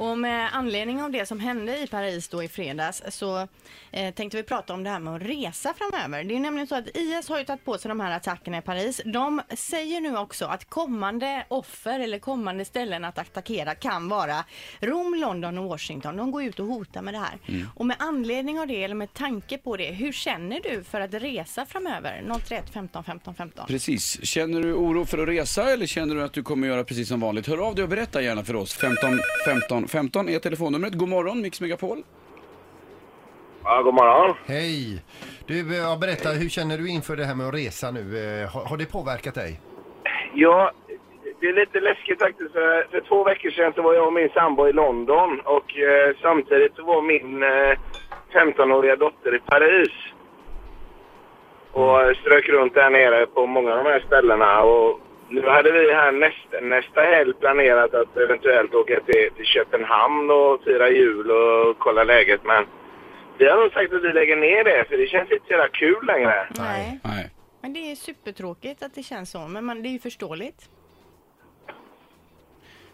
Och med anledning av det som hände i Paris då i fredags så eh, tänkte vi prata om det här med att resa framöver. Det är nämligen så att IS har ju tagit på sig de här attackerna i Paris. De säger nu också att kommande offer eller kommande ställen att attackera kan vara Rom, London och Washington. De går ut och hotar med det här. Och med anledning av det eller med tanke på det, hur känner du för att resa framöver? 031 15 15 15. Precis. Känner du oro för att resa eller känner du att du kommer göra precis som vanligt? Hör av dig och berätta gärna för oss. 15 15 15 är telefonnumret. God morgon, Mix Megapol. Ja, god morgon. Hej! Du, ja, berätta, hur känner du inför det här med att resa nu? Eh, Har, har det påverkat dig? Ja, det är lite läskigt faktiskt. För, för två veckor sedan så var jag och min sambo i London och eh, samtidigt så var min eh, 15-åriga dotter i Paris. Och strök runt där nere på många av de här ställena. Och nu hade vi här nästa, nästa helg planerat att eventuellt åka till, till Köpenhamn och fira jul och kolla läget. Men vi har nog sagt att vi lägger ner det för det känns inte så jävla kul längre. Nej. Nej. Men det är supertråkigt att det känns så, men man, det är ju förståeligt.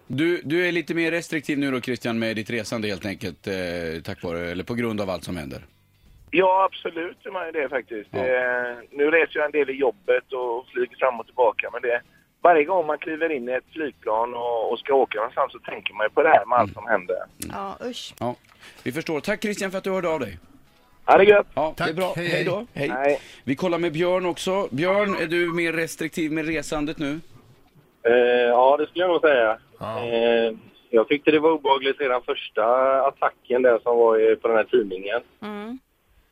Du, du är lite mer restriktiv nu då Christian med ditt resande helt enkelt, eh, tack vare, eller på grund av allt som händer. Ja, absolut är man ju det faktiskt. Ja. Eh, nu reser jag en del i jobbet och flyger fram och tillbaka. Men det, varje gång man kliver in i ett flygplan och, och ska åka någonstans så tänker man ju på det här med allt som händer. Ja, usch. Ja, vi förstår. Tack Christian för att du hörde av dig. Ha det gött! Ja, det är Tack. bra. Hej, Hej hej. då. Hej. Hej. Vi kollar med Björn också. Björn, är du mer restriktiv med resandet nu? Eh, ja, det skulle jag nog säga. Ja. Eh, jag tyckte det var obehagligt redan första attacken där som var i- på den här tidningen. Mm.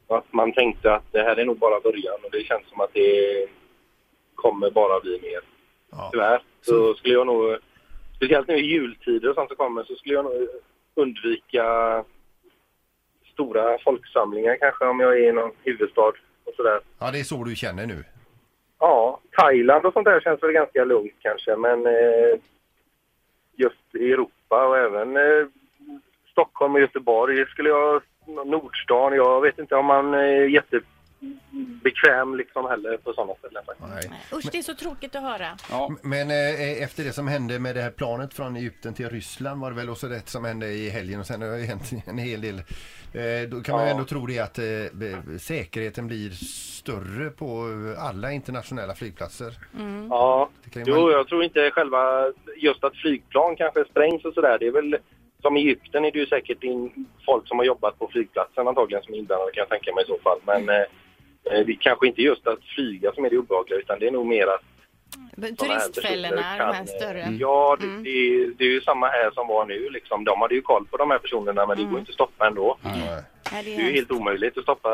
Att man tänkte att det här är nog bara början och det känns som att det kommer bara bli mer. Ja. Tyvärr. Så skulle jag nog, speciellt nu i jultider och sånt som kommer, så skulle jag nog undvika stora folksamlingar kanske om jag är i någon huvudstad och sådär. ja, det är så du känner nu. Ja, Thailand och sånt där känns väl ganska lugnt kanske, men eh, just i Europa och även eh, Stockholm och Göteborg skulle jag, Nordstan, jag vet inte om man är jättebekväm liksom heller på sådana ställen. Nej. Usch, det är så tråkigt att höra. Ja. Men eh, efter det som hände med det här planet från Egypten till Ryssland var det väl också det som hände i helgen och sen har det hänt en hel del. Eh, då kan man ju Ja. ändå tro det att eh, säkerheten blir större på alla internationella flygplatser. Ja, kan ju jo, jag tror inte själva just att flygplan kanske sprängs och sådär. Det är väl som i Egypten är det ju säkert in, folk som har jobbat på flygplatsen antagligen som är inblandade kan jag tänka mig i så fall. Men eh, eh, det är kanske inte just att flyga som är det obehagliga utan det är nog mer att Turistfällorna, de här kan, större. eh, Ja, det, Mm. det, är- det är ju samma här som var nu liksom. De hade ju koll på de här personerna men det går inte att stoppa ändå. Nej, det är ju helt omöjligt att stoppa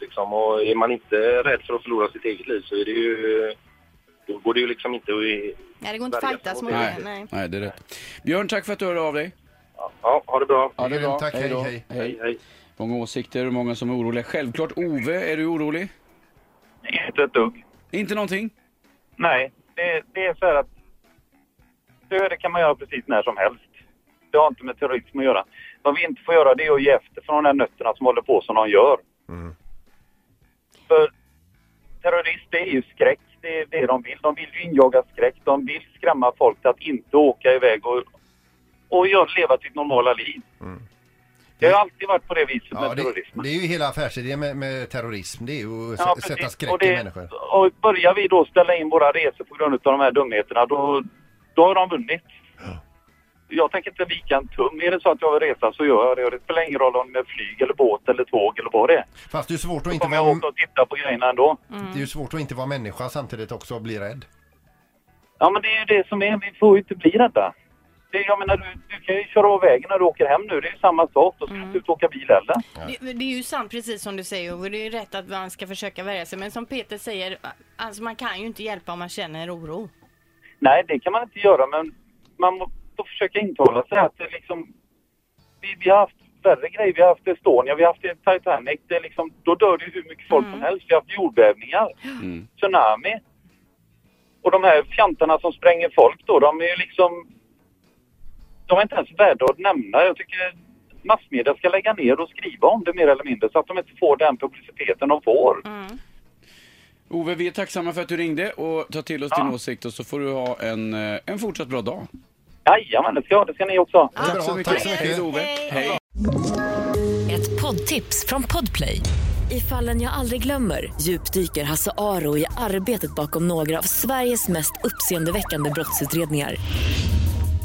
liksom. Och är man inte rädd för att förlora sitt eget liv så är det ju... Då går det ju liksom inte att... Nej, det går inte att fightas mot det. Nej. Nej, det är rätt. Björn, tack för att du hörde av dig. Ja, ha det bra. Ja, det bra. Tack, hej, hej. Hej, hej. Många åsikter och många som är oroliga. Självklart. Ove, är du orolig? Inte ett dugg. Inte någonting? Nej, det, det är så här att döda kan man göra precis när som helst. Det har inte med terrorism att göra. Vad vi inte får göra det är att ge efter för de där nötterna som håller på som de gör. Mm. För terrorist, det är ju skräck. Det är det de vill. De vill ju injaga skräck. De vill skrämma folk till att inte åka iväg och, och gör, leva sitt normala liv. Mm. Det har alltid varit på det viset Ja, med det, terrorismen. det är ju hela affärsidén med, med terrorism. Det är ju att Ja, sätta precis. skräck och i det, människor. Och börjar vi då ställa in våra resor på grund av de här dumheterna, då, då har de vunnit. Jag tänker inte vika en tum. Är det så att jag vill resa så gör jag det. Det spelar ingen roll om det är flyg eller båt eller tåg eller vad det är. Fast det är svårt att inte kommer jag vara, åka och titta på grejerna ändå. det är ju svårt att inte vara människa samtidigt också och bli rädd. Ja, men det är ju det som är. Vi får ju inte bli rädda. Det, jag menar, du, du kan ju köra av vägen när du åker hem nu. Det är ju samma sak. Då ska du inte åka bil heller. Det, det är ju sant precis som du säger och det är ju rätt att man ska försöka värja sig. Men som Peter säger, alltså man kan ju inte hjälpa om man känner oro. Nej, det kan man inte göra, men man må- får försöka intala sig att det liksom... Vi, vi har haft värre grejer. Vi har haft Estonia, vi har haft Titanic. Det är liksom, då dör det ju hur mycket folk som helst. Vi har haft jordbävningar, Mm. tsunami. Och de här fjantarna som spränger folk då, de är ju liksom... De är inte ens värda att nämna. Jag tycker massmedia ska lägga ner och skriva om det mer eller mindre så att de inte får den publiciteten de får. Mm. Ove, vi är tacksamma för att du ringde och tar till oss Ja. din åsikt och så får du ha en, eh, en fortsatt bra dag. Jajamän, det ska, det ska ni också. Det är Bra, bra, tack så mycket. Hej Ove. Hej. Ett poddtips från Podplay. I fallen jag aldrig glömmer djupdyker Hasse Aro i arbetet bakom några av Sveriges mest uppseendeväckande brottsutredningar.